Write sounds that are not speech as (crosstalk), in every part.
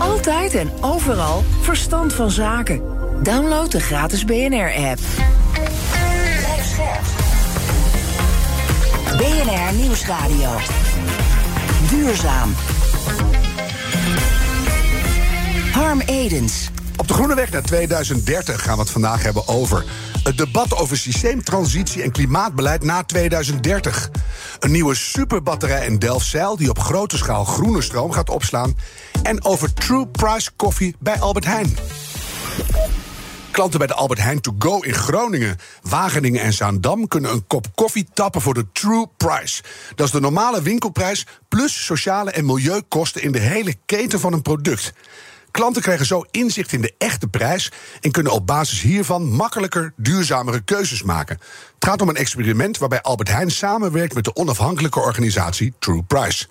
Altijd en overal verstand van zaken. Download de gratis BNR-app. BNR Nieuwsradio. Duurzaam. Harm Edens. Op de Groene Weg naar 2030 gaan we het vandaag hebben over het debat over systeemtransitie en klimaatbeleid na 2030. Een nieuwe superbatterij in Delfzijl die op grote schaal groene stroom gaat opslaan. En over True Price koffie bij Albert Heijn. Klanten bij de Albert Heijn To Go in Groningen, Wageningen en Zaandam kunnen een kop koffie tappen voor de True Price. Dat is de normale winkelprijs plus sociale en milieukosten in de hele keten van een product. Klanten krijgen zo inzicht in de echte prijs en kunnen op basis hiervan makkelijker duurzamere keuzes maken. Het gaat om een experiment waarbij Albert Heijn samenwerkt met de onafhankelijke organisatie True Price.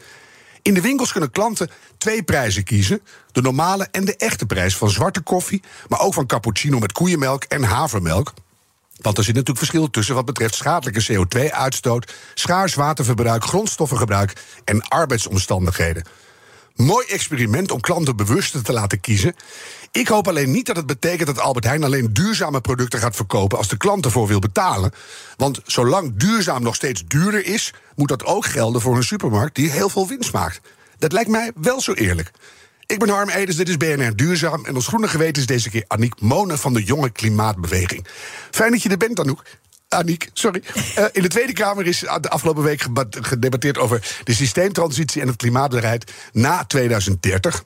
In de winkels kunnen klanten twee prijzen kiezen: de normale en de echte prijs van zwarte koffie, maar ook van cappuccino met koeienmelk en havermelk. Want er zit natuurlijk verschil tussen wat betreft schadelijke CO2-uitstoot, schaars waterverbruik, grondstoffengebruik en arbeidsomstandigheden. Mooi experiment om klanten bewuster te laten kiezen. Ik hoop alleen niet dat het betekent dat Albert Heijn alleen duurzame producten gaat verkopen als de klant ervoor wil betalen. Want zolang duurzaam nog steeds duurder is, moet dat ook gelden voor een supermarkt die heel veel winst maakt. Dat lijkt mij wel zo eerlijk. Ik ben Harm Edens, dit is BNR Duurzaam. En ons groene geweten is deze keer Aniek Monen van de Jonge Klimaatbeweging. Fijn dat je er bent, Anouk. Aniek, sorry. Uh, in de Tweede Kamer is de afgelopen week gedebatteerd over de systeemtransitie en het klimaatbeleid na 2030.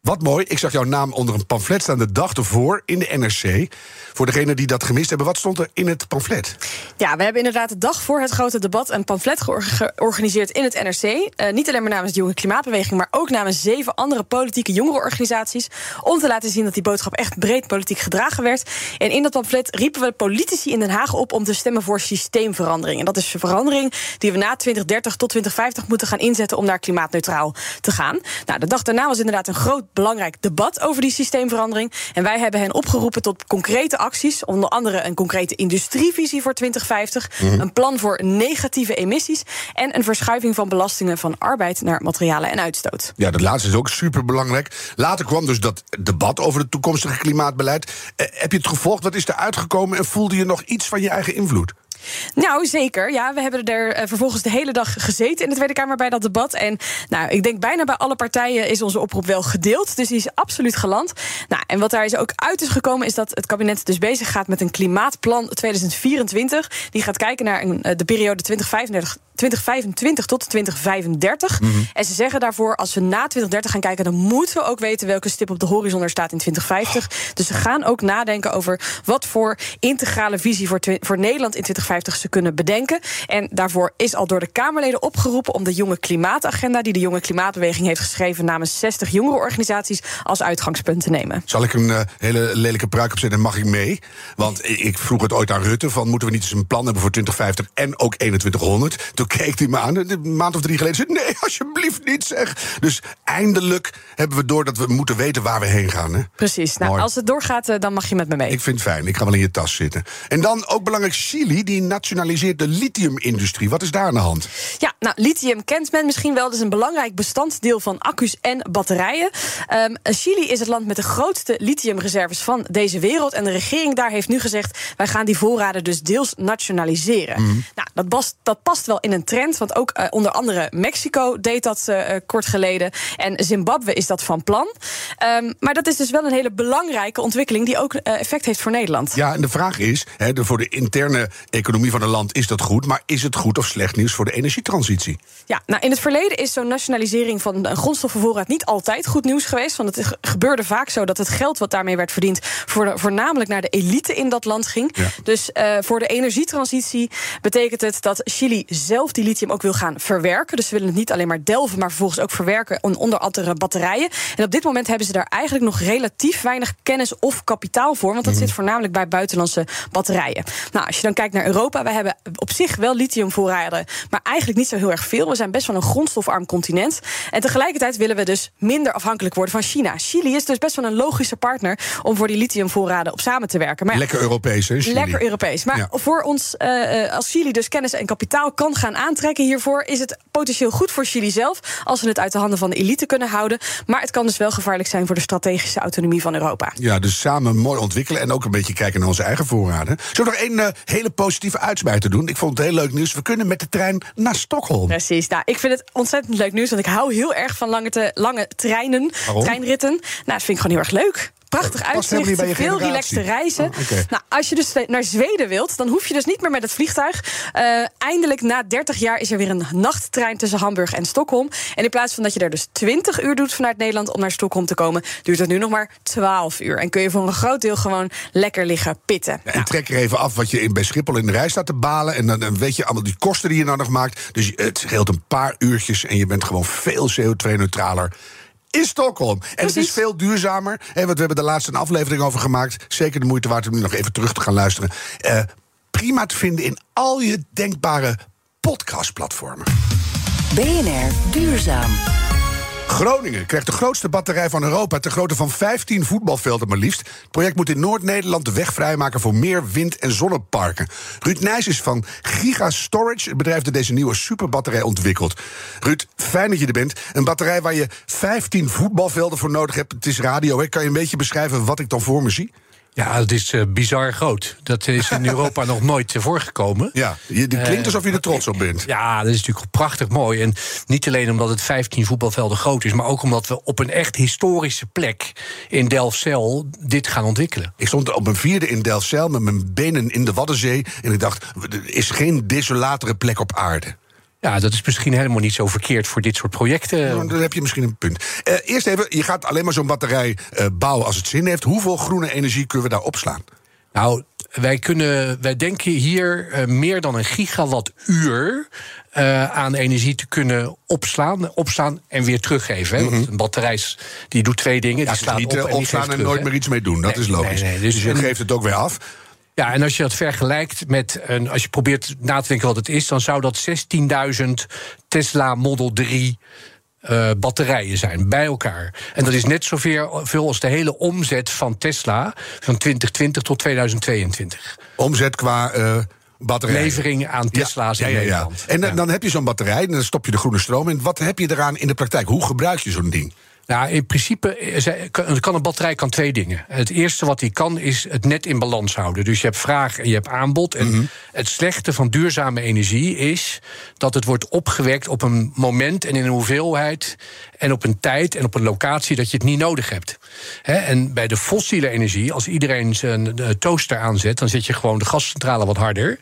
Wat mooi, ik zag jouw naam onder een pamflet staan de dag ervoor in de NRC. Voor degenen die dat gemist hebben, wat stond er in het pamflet? Ja, we hebben inderdaad de dag voor het grote debat een pamflet georganiseerd in het NRC. Uh, niet alleen maar namens de Jonge Klimaatbeweging, maar ook namens zeven andere politieke jongerenorganisaties. Om te laten zien dat die boodschap echt breed politiek gedragen werd. En in dat pamflet riepen we politici in Den Haag op om te stemmen voor systeemverandering. En dat is verandering die we na 2030 tot 2050 moeten gaan inzetten om naar klimaatneutraal te gaan. Nou, de dag daarna was inderdaad een groot belangrijk debat over die systeemverandering. En wij hebben hen opgeroepen tot concrete acties. Onder andere een concrete industrievisie voor 2050. Mhm. Een plan voor negatieve emissies. En een verschuiving van belastingen van arbeid naar materialen en uitstoot. Ja, dat laatste is ook superbelangrijk. Later kwam dus dat debat over het toekomstige klimaatbeleid. Eh, heb je het gevolgd? Wat is er uitgekomen? En voelde je nog iets van je eigen invloed? Nou, zeker. Ja, we hebben er uh, vervolgens de hele dag gezeten in de Tweede Kamer bij dat debat. En nou, ik denk bijna bij alle partijen is onze oproep wel gedeeld. Dus die is absoluut geland. Nou, en wat daar is ook uit is gekomen, is dat het kabinet dus bezig gaat met een klimaatplan 2024. Die gaat kijken naar uh, de periode 2035 2025 tot 2035. Mhm. En ze zeggen daarvoor, als we na 2030 gaan kijken, dan moeten we ook weten welke stip op de horizon er staat in 2050. Dus ze gaan ook nadenken over wat voor integrale visie voor, voor Nederland in 2050 ze kunnen bedenken. En daarvoor is al door de Kamerleden opgeroepen om de jonge klimaatagenda, die de jonge klimaatbeweging heeft geschreven namens 60 jongerenorganisaties, als uitgangspunt te nemen. Zal ik een uh, hele lelijke pruik opzetten en mag ik mee? Want ik vroeg het ooit aan Rutte: van moeten we niet eens een plan hebben voor 2050 en ook 2100? Toen keek hij me aan, een maand of drie geleden. Zei, nee, alsjeblieft niet zeg. Dus eindelijk hebben we door dat we moeten weten waar we heen gaan. Hè? Precies. Nou, als het doorgaat, eh, dan mag je met me mee. Ik vind het fijn. Ik ga wel in je tas zitten. En dan ook belangrijk, Chili, die nationaliseert de lithiumindustrie. Wat is daar aan de hand? Ja, nou, lithium kent men misschien wel. Dat is een belangrijk bestanddeel van accu's en batterijen. Um, Chili is het land met de grootste lithiumreserves van deze wereld. En de regering daar heeft nu gezegd: wij gaan die voorraden dus deels nationaliseren. Mhm. Nou, dat past, dat past wel in een trend. Want ook uh, onder andere Mexico deed dat uh, kort geleden. En Zimbabwe is dat van plan. Um, maar dat is dus wel een hele belangrijke ontwikkeling die ook effect heeft voor Nederland. Ja, en de vraag is: voor de interne economie van een land is dat goed. Maar is het goed of slecht nieuws voor de energietransitie? Ja, nou in het verleden is zo'n nationalisering van een grondstoffenvoorraad niet altijd goed nieuws geweest. Want het gebeurde vaak zo dat het geld wat daarmee werd verdiend. Voor voornamelijk naar de elite in dat land ging. Ja. Dus voor de energietransitie betekent het dat Chili zelf zelf die lithium ook wil gaan verwerken. Dus ze willen het niet alleen maar delven, maar vervolgens ook verwerken onder andere batterijen. En op dit moment hebben ze daar eigenlijk nog relatief weinig kennis of kapitaal voor. Want dat Mhm. zit voornamelijk bij buitenlandse batterijen. Nou, als je dan kijkt naar Europa, wij hebben op zich wel lithiumvoorraden, maar eigenlijk niet zo heel erg veel. We zijn best wel een grondstofarm continent. En tegelijkertijd willen we dus minder afhankelijk worden van China. Chili is dus best wel een logische partner om voor die lithiumvoorraden op samen te werken. Maar ja, Lekker Europees, hè? Chili? Lekker Europees. Maar Ja. voor ons, eh, eh, als Chili dus kennis en kapitaal kan gaan aantrekken hiervoor, is het potentieel goed voor Chili zelf als we het uit de handen van de elite kunnen houden. Maar het kan dus wel gevaarlijk zijn voor de strategische autonomie van Europa. Ja, dus samen mooi ontwikkelen en ook een beetje kijken naar onze eigen voorraden. Zullen we nog één eh, hele positieve uitsmijter doen? Ik vond het heel leuk nieuws. We kunnen met de trein naar Stockholm. Precies. Nou, ik vind het ontzettend leuk nieuws, want ik hou heel erg van lange, te, lange treinen, Waarom? treinritten. Nou, dat vind ik gewoon heel erg leuk. Prachtig uitzicht, veel generatie. relaxte reizen. Oh. Nou, als je dus naar Zweden wilt, dan hoef je dus niet meer met het vliegtuig. Eh, eindelijk na 30 jaar is er weer een nachttrein tussen Hamburg en Stockholm. En in plaats van dat je er dus 20 uur doet vanuit Nederland om naar Stockholm te komen, duurt het nu nog maar 12 uur. En kun je voor een groot deel gewoon lekker liggen pitten. Ja, en trek er even af wat je in, bij Schiphol in de rij staat te balen. En dan, dan weet je allemaal die kosten die je nou nog maakt. Dus het scheelt een paar uurtjes en je bent gewoon veel CO2-neutraler. In Stockholm. En het is veel duurzamer. Hè, want we hebben de laatste een aflevering over gemaakt. Zeker de moeite waard om nu nog even terug te gaan luisteren. Eh, prima te vinden in al je denkbare podcastplatformen. BNR Duurzaam. Groningen krijgt de grootste batterij van Europa... ter grootte van 15 voetbalvelden maar liefst. Het project moet in Noord-Nederland de weg vrijmaken... voor meer wind- en zonneparken. Ruud Nijs is van Giga Storage... het bedrijf dat deze nieuwe superbatterij ontwikkelt. Ruud, fijn dat je er bent. Een batterij waar je 15 voetbalvelden voor nodig hebt. Het is radio, hè? kan je een beetje beschrijven wat ik dan voor me zie? Ja, dat is eh, bizar groot. Dat is in (laughs) Europa nog nooit eh, voorgekomen. Ja, het klinkt Eh, alsof je er trots op bent. Ja, dat is natuurlijk prachtig mooi. En niet alleen omdat het 15 voetbalvelden groot is, maar ook omdat we op een echt historische plek in Delfzijl dit gaan ontwikkelen. Ik stond op een vierde in Delfzijl met mijn benen in de Waddenzee... en ik dacht, er is geen desolatere plek op aarde. Ja, dat is misschien helemaal niet zo verkeerd voor dit soort projecten. Nou, Dan heb je misschien een punt. Eh, eerst even, je gaat alleen maar zo'n batterij eh, bouwen als het zin heeft. Hoeveel groene energie kunnen we daar opslaan? Nou, wij, kunnen, wij denken hier eh, meer dan een gigawattuur aan energie te kunnen opslaan, opslaan en weer teruggeven. Hè? Want een batterij die doet twee dingen. Mhm. Ja, die slaat niet op en opslaan en nooit meer iets mee doen. Dat Nee, is logisch. nee, nee, dus dus je geeft het ook weer af. Ja, en als je dat vergelijkt met, een, als je probeert na te denken wat het is, dan zou dat 16.000 Tesla Model 3 eh, batterijen zijn bij elkaar. En dat is net zoveel veel als de hele omzet van Tesla van 2020 tot 2022. Omzet qua eh batterij. Levering aan Tesla's in Nederland. En dan, Ja. dan heb je zo'n batterij en dan stop je de groene stroom in. Wat heb je eraan in de praktijk? Hoe gebruik je zo'n ding? Nou, in principe eh, kan een batterij kan twee dingen. Het eerste wat die kan is het net in balans houden. Dus je hebt vraag en je hebt aanbod. En Mhm. het slechte van duurzame energie is dat het wordt opgewekt op een moment en in een hoeveelheid en op een tijd en op een locatie dat je het niet nodig hebt. En bij de fossiele energie, als iedereen zijn eh, toaster aanzet, dan zet je gewoon de gascentrale wat harder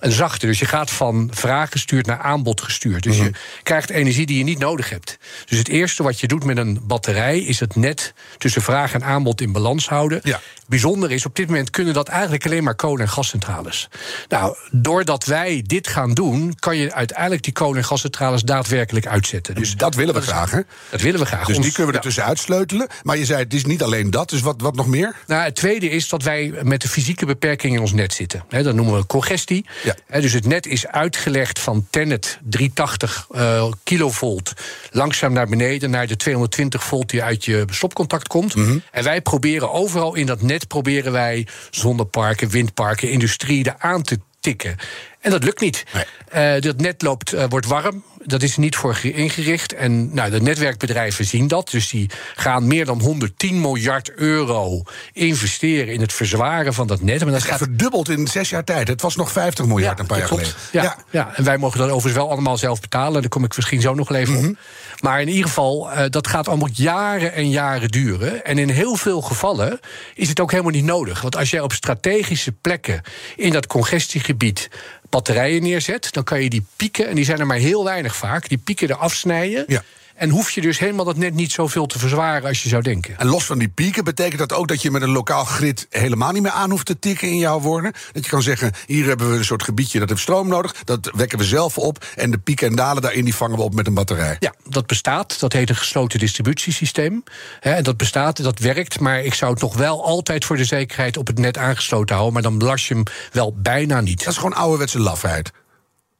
en zachter. Dus je gaat van vraag gestuurd naar aanbod gestuurd. Dus Mhm. je krijgt energie die je niet nodig hebt. Dus het eerste wat je doet met een batterij is het net tussen vraag en aanbod in balans houden. Ja. Bijzonder is, op dit moment kunnen dat eigenlijk alleen maar kolen- en gascentrales. Nou, doordat wij dit gaan doen, kan je uiteindelijk die kolen- en gascentrales daadwerkelijk uitzetten. Dus dat willen we graag, hè? Dat willen we graag. Dus die kunnen we ja. er tussenuit sleutelen. Maar je zei, het is niet alleen dat. Dus wat, wat nog meer? Nou, het tweede is dat wij met de fysieke beperking in ons net zitten. He, dat noemen we congestie. Ja. He, dus het net is uitgelegd van Tenet 380 eh, kilovolt langzaam naar beneden naar de 220 volt die uit je stopcontact komt. Mhm. En wij proberen overal in dat net proberen wij zonneparken, windparken, industrie er aan te tikken. En dat lukt niet. Nee. Eh, dat net loopt, eh, wordt warm. Dat is niet voor ge- ingericht. En nou, de netwerkbedrijven zien dat. Dus die gaan meer dan 110 miljard euro investeren in het verzwaren van dat net. Maar dat Het gaat verdubbeld in zes jaar tijd. Het was nog 50 miljard een paar jaar klopt. geleden. Ja, ja. en wij mogen dat overigens wel allemaal zelf betalen. Daar kom ik misschien zo nog even Mhm. op. Maar in ieder geval, eh, dat gaat allemaal jaren en jaren duren. En in heel veel gevallen is het ook helemaal niet nodig. Want als jij op strategische plekken in dat congestiegebied batterijen neerzet, dan kan je die pieken, en die zijn er maar heel weinig vaak, die pieken er afsnijden. Ja. En hoef je dus helemaal dat net niet zoveel te verzwaren als je zou denken. En los van die pieken betekent dat ook dat je met een lokaal grid helemaal niet meer aan hoeft te tikken in jouw woorden. Dat je kan zeggen: hier hebben we een soort gebiedje dat heeft stroom nodig. Dat wekken we zelf op. En de pieken en dalen daarin die vangen we op met een batterij. Ja, dat bestaat. Dat heet een gesloten distributiesysteem. En dat bestaat, dat werkt. Maar ik zou het nog wel altijd voor de zekerheid op het net aangesloten houden. Maar dan belast je hem wel bijna niet. Dat is gewoon ouderwetse lafheid.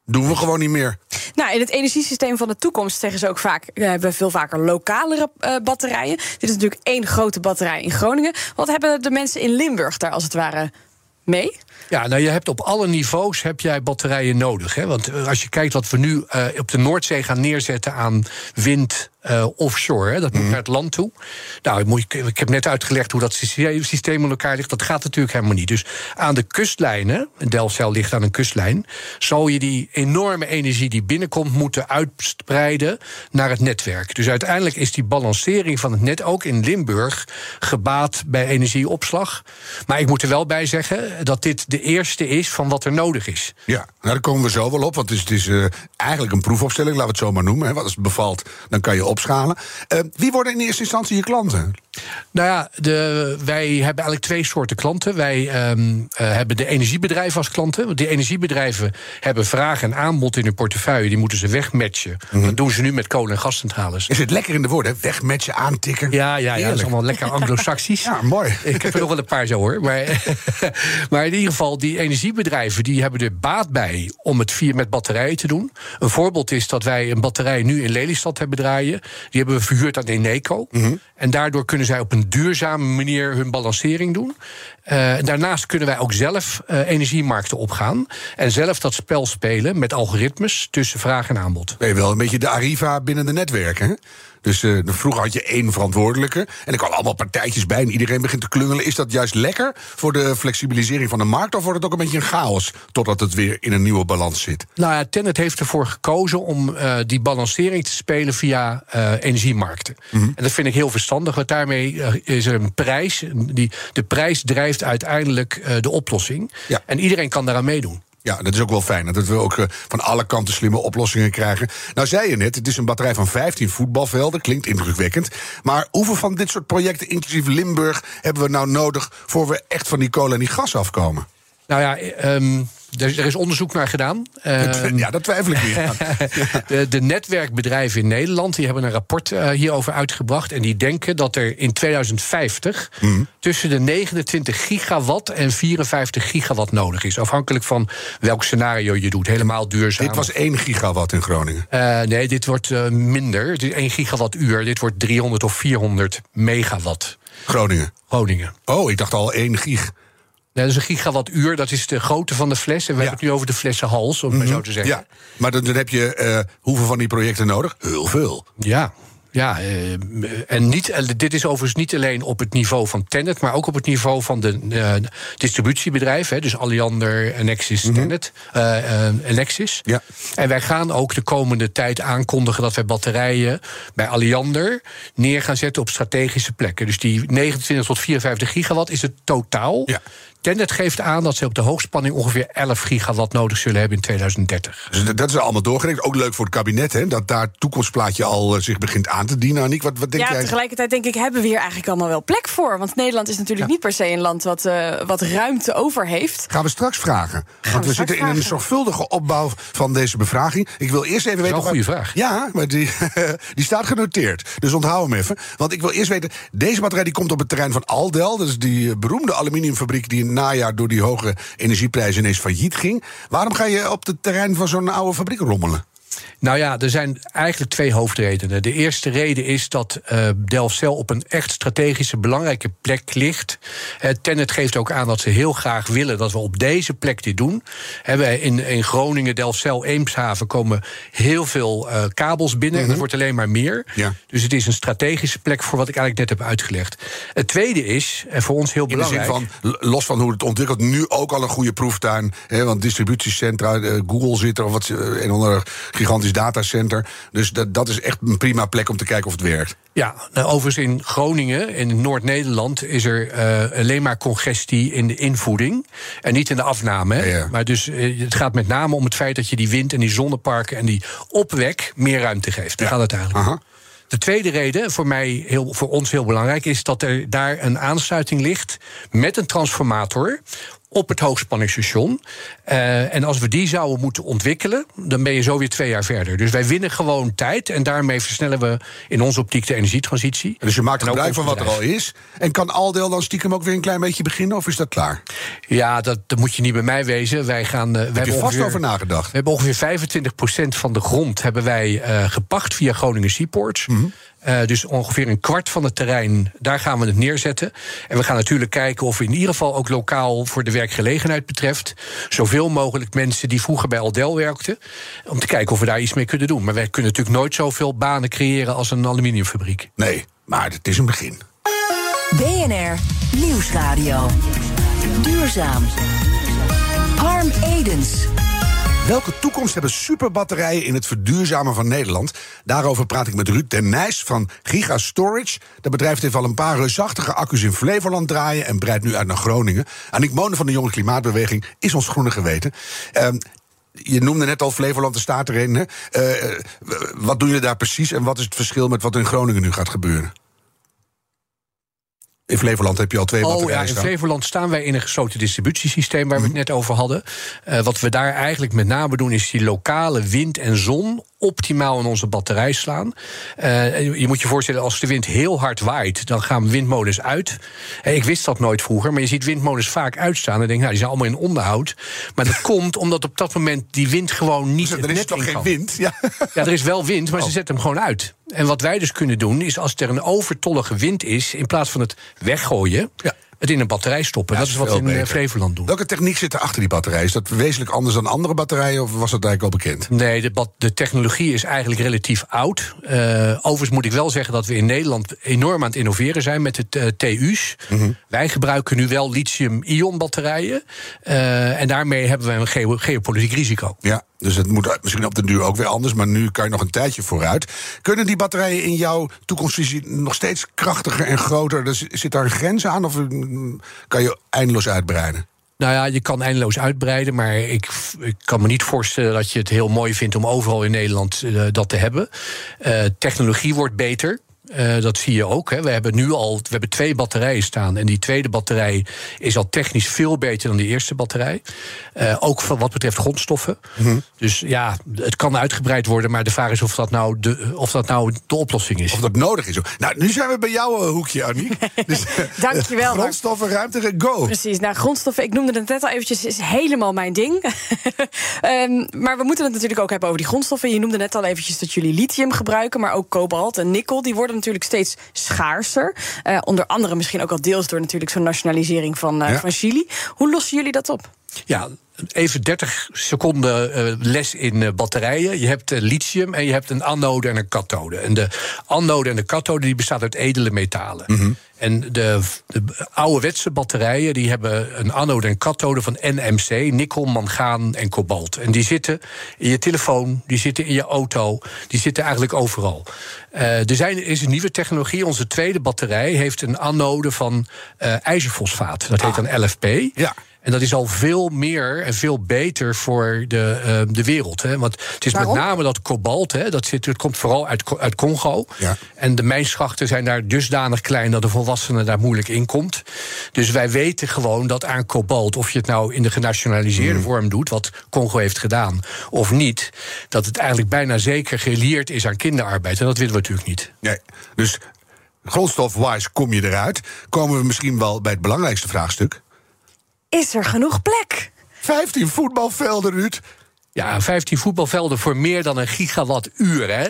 Doen we gewoon niet meer. Nou, in het energiesysteem van de toekomst zeggen ze ook vaak: we hebben veel vaker lokalere uh, batterijen. Dit is natuurlijk één grote batterij in Groningen. Wat hebben de mensen in Limburg daar als het ware mee? Ja, nou je hebt op alle niveaus heb jij batterijen nodig. Hè? Want eh, als je kijkt wat we nu uh, op de Noordzee gaan neerzetten aan wind, uh, offshore. Hè? Dat moet mm. naar het land toe. Nou, ik, ik heb net uitgelegd hoe dat systeem in elkaar ligt. Dat gaat natuurlijk helemaal niet. Dus aan de kustlijnen, Delfzijl ligt aan een kustlijn, zal je die enorme energie die binnenkomt moeten uitspreiden naar het netwerk. Dus uiteindelijk is die balancering van het net ook in Limburg gebaat bij energieopslag. Maar ik moet er wel bij zeggen dat dit de eerste is van wat er nodig is. Ja, nou, daar komen we zo wel op. Want het is, het is uh, eigenlijk een proefopstelling, laten we het zo maar noemen. Hè. Wat als het bevalt, dan kan je opschalen. Uh, wie worden in eerste instantie je klanten? Nou ja, de, wij hebben eigenlijk twee soorten klanten. Wij um, uh, hebben de energiebedrijven als klanten. Want die energiebedrijven hebben vraag en aanbod in hun portefeuille. Die moeten ze wegmatchen. Mm. Dat doen ze nu met kolen- en gascentrales. Is het lekker in de woorden? Wegmatchen, aantikken? Ja, ja, ja dat is allemaal lekker anglo-saxisch. (laughs) ja, mooi. Ik heb er nog wel een paar zo hoor. Maar, (laughs) maar in ieder geval, die energiebedrijven die hebben er baat bij om het via met batterijen te doen. Een voorbeeld is dat wij een batterij nu in Lelystad hebben draaien. Die hebben we verhuurd aan Eneco. Mm -hmm. En daardoor kunnen zij op een duurzame manier hun balancering doen. Uh, daarnaast kunnen wij ook zelf uh, energiemarkten opgaan. En zelf dat spel spelen met algoritmes tussen vraag en aanbod. Ben je wel een beetje de Arriva binnen de netwerken, hè? Dus uh, vroeger had je één verantwoordelijke. En er kwamen allemaal partijtjes bij en iedereen begint te klungelen. Is dat juist lekker voor de flexibilisering van de markt? Of wordt het ook een beetje een chaos totdat het weer in een nieuwe balans zit? Nou ja, Tennet heeft ervoor gekozen om uh, die balancering te spelen via uh, energiemarkten. Mm -hmm. En dat vind ik heel verstandig, want daarmee is er een prijs. Die, de prijs drijft uiteindelijk de oplossing. Ja. En iedereen kan daaraan meedoen. Ja, dat is ook wel fijn. Dat we ook uh, van alle kanten slimme oplossingen krijgen. Nou, zei je net, het is een batterij van 15 voetbalvelden. Klinkt indrukwekkend. Maar hoeveel van dit soort projecten, inclusief Limburg, hebben we nou nodig voor we echt van die kolen en die gas afkomen? Nou ja, um, er, er, is onderzoek naar gedaan. Um, ja, dat twijfel ik niet aan. (laughs) de, de, netwerkbedrijven in Nederland die hebben een rapport uh, hierover uitgebracht. En die denken dat er in 2050 mm. tussen de 29 gigawatt en 54 gigawatt nodig is. Afhankelijk van welk scenario je doet. Helemaal duurzaam. Dit was 1 gigawatt in Groningen? Uh, nee, dit wordt uh, minder. Het is 1 gigawattuur. Dit wordt 300 of 400 megawatt. Groningen? Groningen. Oh, ik dacht al 1 gig. Dat is een gigawattuur, dat is de grootte van de fles. En we ja. hebben het nu over de flessenhals, om het mm -hmm. maar zo te zeggen. Ja, maar dan, dan heb je uh, hoeveel van die projecten nodig? Heel veel. Ja, ja, uh, en niet, dit is overigens niet alleen op het niveau van Tennet, maar ook op het niveau van de uh, distributiebedrijven. Dus Alliander, Enexis, mm -hmm. Tennet, uh, Enexis. Ja. En wij gaan ook de komende tijd aankondigen dat wij batterijen bij Alliander neer gaan zetten op strategische plekken. Dus die 29 tot 54 gigawatt is het totaal. Ja. Tennet geeft aan dat ze op de hoogspanning ongeveer 11 gigawatt nodig zullen hebben in 2030. Dus dat is allemaal doorgerekend. Ook leuk voor het kabinet, hè? Dat daar het toekomstplaatje al uh, zich begint aan te dienen. Aniek, wat, wat denk ja, jij? tegelijkertijd denk ik, hebben we hier eigenlijk allemaal wel plek voor? Want Nederland is natuurlijk ja. niet per se een land wat, uh, wat ruimte over heeft. Gaan we straks vragen. Gaan Want we, we zitten vragen. in een zorgvuldige opbouw van deze bevraging. Ik wil eerst even weten. Dat is een goede vraag. Ja, maar die, (laughs) die staat genoteerd. Dus onthoud hem even. Want ik wil eerst weten, deze batterij die komt op het terrein van Aldel. Dat is die beroemde aluminiumfabriek die in najaar door die hoge energieprijzen ineens failliet ging. Waarom ga je op het terrein van zo'n oude fabriek rommelen? Nou ja, er zijn eigenlijk twee hoofdredenen. De eerste reden is dat uh, Delfzijl op een echt strategische belangrijke plek ligt. Uh, Tennet geeft ook aan dat ze heel graag willen dat we op deze plek dit doen. In, in Groningen, Delfzijl, Eemshaven komen heel veel uh, kabels binnen. Mm -hmm. En het wordt alleen maar meer. Ja. Dus het is een strategische plek voor wat ik eigenlijk net heb uitgelegd. Het tweede is, en voor ons heel In belangrijk. De zin van, los van hoe het ontwikkelt, nu ook al een goede proeftuin. Hè, want distributiecentra, Google zit er, of wat, een ander gigantisch datacenter. Dus dat, dat is echt een prima plek om te kijken of het werkt. Ja, nou, overigens in Groningen, in Noord-Nederland, is er uh, alleen maar congestie in de invoeding. En niet in de afname. Ja. Maar dus uh, het gaat met name om het feit dat je die wind en die zonneparken en die opwek meer ruimte geeft. Daar Ja. gaat het eigenlijk. Aha. De tweede reden, voor, mij heel, voor ons heel belangrijk, is dat er daar een aansluiting ligt met een transformator op het hoogspanningsstation. Uh, en als we die zouden moeten ontwikkelen, dan ben je zo weer twee jaar verder. Dus wij winnen gewoon tijd en daarmee versnellen we in onze optiek de energietransitie. Dus je maakt gebruik van wat er al is. En kan Aldeel dan stiekem ook weer een klein beetje beginnen, of is dat klaar? Ja, dat, dat moet je niet bij mij wezen. Wij gaan. Uh, we Heb je vast ongeveer, over nagedacht? We hebben ongeveer 25% van de grond hebben wij uh, gepacht via Groningen Seaports. Mm -hmm. Uh, dus ongeveer een kwart van het terrein, daar gaan we het neerzetten. En we gaan natuurlijk kijken of we in ieder geval ook lokaal voor de werkgelegenheid betreft. zoveel mogelijk mensen die vroeger bij Aldel werkten. om te kijken of we daar iets mee kunnen doen. Maar wij kunnen natuurlijk nooit zoveel banen creëren als een aluminiumfabriek. Nee, maar het is een begin. BNR Nieuwsradio. Duurzaam. Harm Edens. Welke toekomst hebben superbatterijen in het verduurzamen van Nederland? Daarover praat ik met Ruud Den Nijs van Giga Storage. Dat bedrijf heeft al een paar reusachtige accu's in Flevoland draaien... en breidt nu uit naar Groningen. Aniek Monen van de Jonge Klimaatbeweging is ons groene geweten. Uh, je noemde net al Flevoland, er staat erin. Hè? Uh, wat doen jullie daar precies en wat is het verschil met wat in Groningen nu gaat gebeuren? In Flevoland heb je al twee Oh ja, in staan. Flevoland staan wij in een gesloten distributiesysteem... waar we het net over hadden. Uh, wat we daar eigenlijk met name doen... is die lokale wind en zon optimaal in onze batterij slaan. Uh, je moet je voorstellen, als de wind heel hard waait... dan gaan windmolens uit. Uh, ik wist dat nooit vroeger, maar je ziet windmolens vaak uitstaan... en denk, nou, die zijn allemaal in onderhoud. Maar dat (laughs) komt omdat op dat moment die wind gewoon niet Dus er is net toch geen kan. wind? Ja. (laughs) Ja, er is wel wind, maar Oh. ze zetten hem gewoon uit. En wat wij dus kunnen doen, is als er een overtollige wind is... in plaats van het weggooien, Ja. Het in een batterij stoppen. Ja, dat is wat in eh, beter. Flevoland doen. Welke techniek zit er achter die batterij? Is dat wezenlijk anders dan andere batterijen of was dat eigenlijk al bekend? Nee, de, de technologie is eigenlijk relatief oud. Uh, overigens moet ik wel zeggen dat we in Nederland enorm aan het innoveren zijn met het uh, TU's. Wij gebruiken nu wel lithium-ion batterijen. Uh, en daarmee hebben we een geo- geopolitiek risico. Ja, dus het moet misschien op den duur ook weer anders, maar nu kan je nog een tijdje vooruit. Kunnen die batterijen in jouw toekomstvisie nog steeds krachtiger en groter? Dus zit daar een grens aan of kan je eindeloos uitbreiden? Nou ja, je kan eindeloos uitbreiden, maar ik, ik, kan me niet voorstellen dat je het heel mooi vindt om overal in Nederland uh, dat te hebben. Uh, technologie wordt beter. Uh, dat zie je ook. Hè. We hebben nu al we hebben twee batterijen staan. En die tweede batterij is al technisch veel beter dan die eerste batterij. Uh, ook van wat betreft grondstoffen. Mm -hmm. Dus ja, het kan uitgebreid worden. Maar de vraag is of dat nou de, of dat nou de oplossing is. Of dat nodig is. Nou, nu zijn we bij jouw hoekje, Annie. (laughs) Dus, Dankjewel. grondstoffen, ruimte, go. Precies. Nou, grondstoffen, ik noemde het net al eventjes, is helemaal mijn ding. um, (laughs) maar we moeten het natuurlijk ook hebben over die grondstoffen. Je noemde net al eventjes dat jullie lithium gebruiken. Maar ook kobalt en nikkel. Die worden natuurlijk steeds schaarser. Uh, onder andere misschien ook al deels door natuurlijk zo'n nationalisering van, uh, ja. van Chili. Hoe lossen jullie dat op? Ja, even 30 seconden uh, les in uh, batterijen. Je hebt uh, lithium en je hebt een anode en een kathode. En de anode en de kathode die bestaat uit edele metalen. Mm -hmm. En de, de ouderwetse batterijen die hebben een anode en kathode van NMC, nikkel, mangaan en kobalt. En die zitten in je telefoon, die zitten in je auto, die zitten eigenlijk overal. Uh, er zijn, is een nieuwe technologie. Onze tweede batterij heeft een anode van uh, ijzerfosfaat. Dat heet dan LFP. Ja. En dat is al veel meer en veel beter voor de, uh, de wereld. Hè? Want het is Waarom? met name dat kobalt, hè, dat, zit, dat komt vooral uit, uit Congo. Ja. En de mijnschachten zijn daar dusdanig klein dat de volwassene daar moeilijk in komt. Dus wij weten gewoon dat aan kobalt, of je het nou in de genationaliseerde mm. vorm doet, wat Congo heeft gedaan, of niet, dat het eigenlijk bijna zeker gelieerd is aan kinderarbeid. En dat willen we natuurlijk niet. Nee. Dus grondstofwise kom je eruit. Komen we misschien wel bij het belangrijkste vraagstuk. Is er genoeg plek? 15 voetbalvelden, Ruud. Ja, 15 voetbalvelden voor meer dan een gigawattuur. Hè?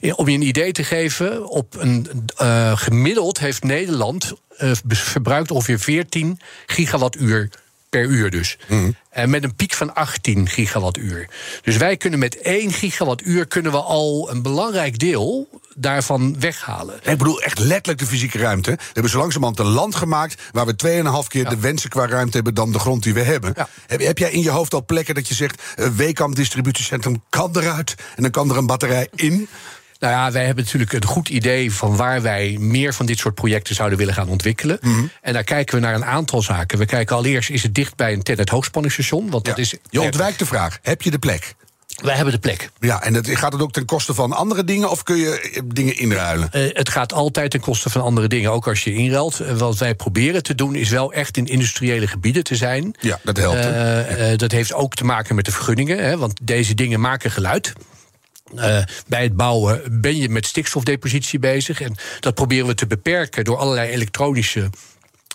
Uh, om je een idee te geven, op een uh, gemiddeld heeft Nederland uh, verbruikt ongeveer 14 gigawattuur per uur dus. Mm. En met een piek van 18 gigawattuur. Dus wij kunnen met 1 gigawattuur kunnen we al een belangrijk deel daarvan weghalen. Ik bedoel echt letterlijk de fysieke ruimte. We hebben zo langzamerhand een land gemaakt... waar we 2,5 keer ja. de wensen qua ruimte hebben... dan de grond die we hebben. Ja. Heb, heb, jij in je hoofd al plekken dat je zegt... Uh, Wekamp distributiecentrum kan eruit... en dan kan er een batterij in... Nou ja, wij hebben natuurlijk een goed idee van waar wij meer van dit soort projecten zouden willen gaan ontwikkelen. Mm -hmm. En daar kijken we naar een aantal zaken. We kijken allereerst, is het dicht bij een Tenet hoogspanningsstation? Want ja. dat is je ontwijkt de vraag, heb je de plek? Wij hebben de plek. Ja, en gaat het ook ten koste van andere dingen of kun je dingen inruilen? Uh, het gaat altijd ten koste van andere dingen, ook als je inruilt. Uh, wat wij proberen te doen is wel echt in industriële gebieden te zijn. Ja, dat helpt. Uh, dat heeft ook te maken met de vergunningen, hè, want deze dingen maken geluid. Uh, bij het bouwen ben je met stikstofdepositie bezig. En dat proberen we te beperken door allerlei elektronische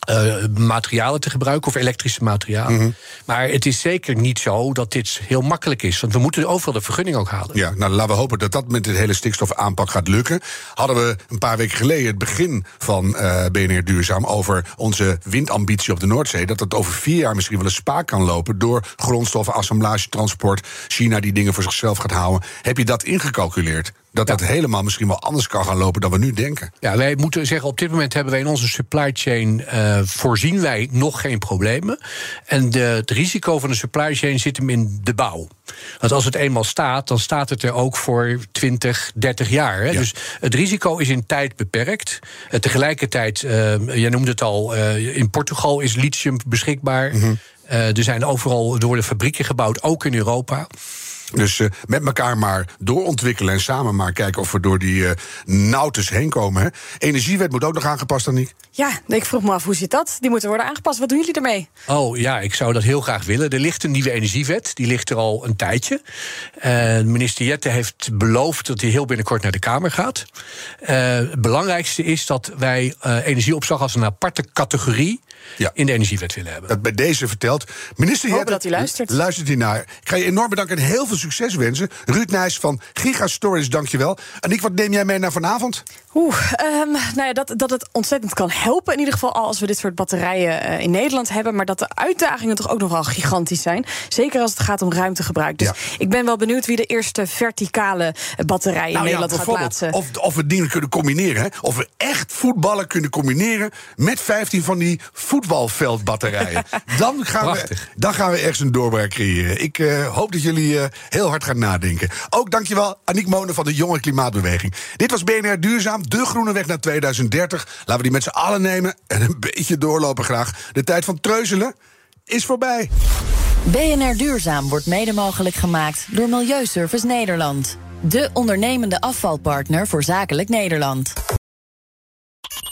uh, materialen te gebruiken of elektrische materialen. Mm -hmm. Maar het is zeker niet zo dat dit heel makkelijk is. Want we moeten overal de vergunning ook halen. Ja, nou laten we hopen dat dat met de hele stikstofaanpak gaat lukken. Hadden we een paar weken geleden het begin van uh, BNR Duurzaam over onze windambitie op de Noordzee. Dat het over vier jaar misschien wel een spaak kan lopen door grondstoffen, assemblage, transport. China die dingen voor zichzelf gaat houden. Heb je dat ingecalculeerd? Dat dat helemaal misschien wel anders kan gaan lopen dan we nu denken. Ja, wij moeten zeggen, op dit moment hebben wij in onze supply chain uh, voorzien wij nog geen problemen. En de, het risico van de supply chain zit hem in de bouw. Want als het eenmaal staat, dan staat het er ook voor 20, 30 jaar. Hè? Ja. Dus het risico is in tijd beperkt. Uh, tegelijkertijd, uh, jij noemde het al, in Portugal is lithium beschikbaar. Mm -hmm. er zijn overal door de fabrieken gebouwd, ook in Europa. Dus uh, met elkaar maar doorontwikkelen en samen maar kijken of we door die uh, nautes heen komen. Hè. Energiewet moet ook nog aangepast, Aniek. Ja, ik vroeg me af, hoe zit dat? Die moeten worden aangepast. Wat doen jullie ermee? Oh ja, ik zou dat heel graag willen. Er ligt een nieuwe energiewet, die ligt er al een tijdje. Uh, minister Jette heeft beloofd dat hij heel binnenkort naar de Kamer gaat. het belangrijkste is dat wij energieopslag als een aparte categorie ja. in de energiewet willen hebben. Dat bij deze verteld. Minister Jette, dat hij luistert. Luistert hij naar. Ik ga je enorm bedanken en heel veel succes wensen. Ruud Nijs van Gigastories, dankjewel. Aniek, wat neem jij mee naar vanavond? Oeh, um, nou ja, dat, dat het ontzettend kan helpen. In ieder geval als we dit soort batterijen uh, in Nederland hebben. Maar dat de uitdagingen toch ook nogal gigantisch zijn. Zeker als het gaat om ruimtegebruik. Dus ja. ik ben wel benieuwd wie de eerste verticale batterij in nou, Nederland ja, gaat plaatsen. Of, of we dingen kunnen combineren. Hè? Of we echt voetballen kunnen combineren met 15 van die voetbalveldbatterijen. dan, gaan we, dan gaan we echt een doorbraak creëren. Ik uh, hoop dat jullie uh, heel hard gaan nadenken. Ook dankjewel Aniek Monen van de Jonge Klimaatbeweging. Dit was BNR Duurzaam, de groene weg naar 2030. Laten we die met z'n allen nemen en een beetje doorlopen graag. De tijd van treuzelen is voorbij. BNR Duurzaam wordt mede mogelijk gemaakt door Milieuservice Nederland. De ondernemende afvalpartner voor zakelijk Nederland.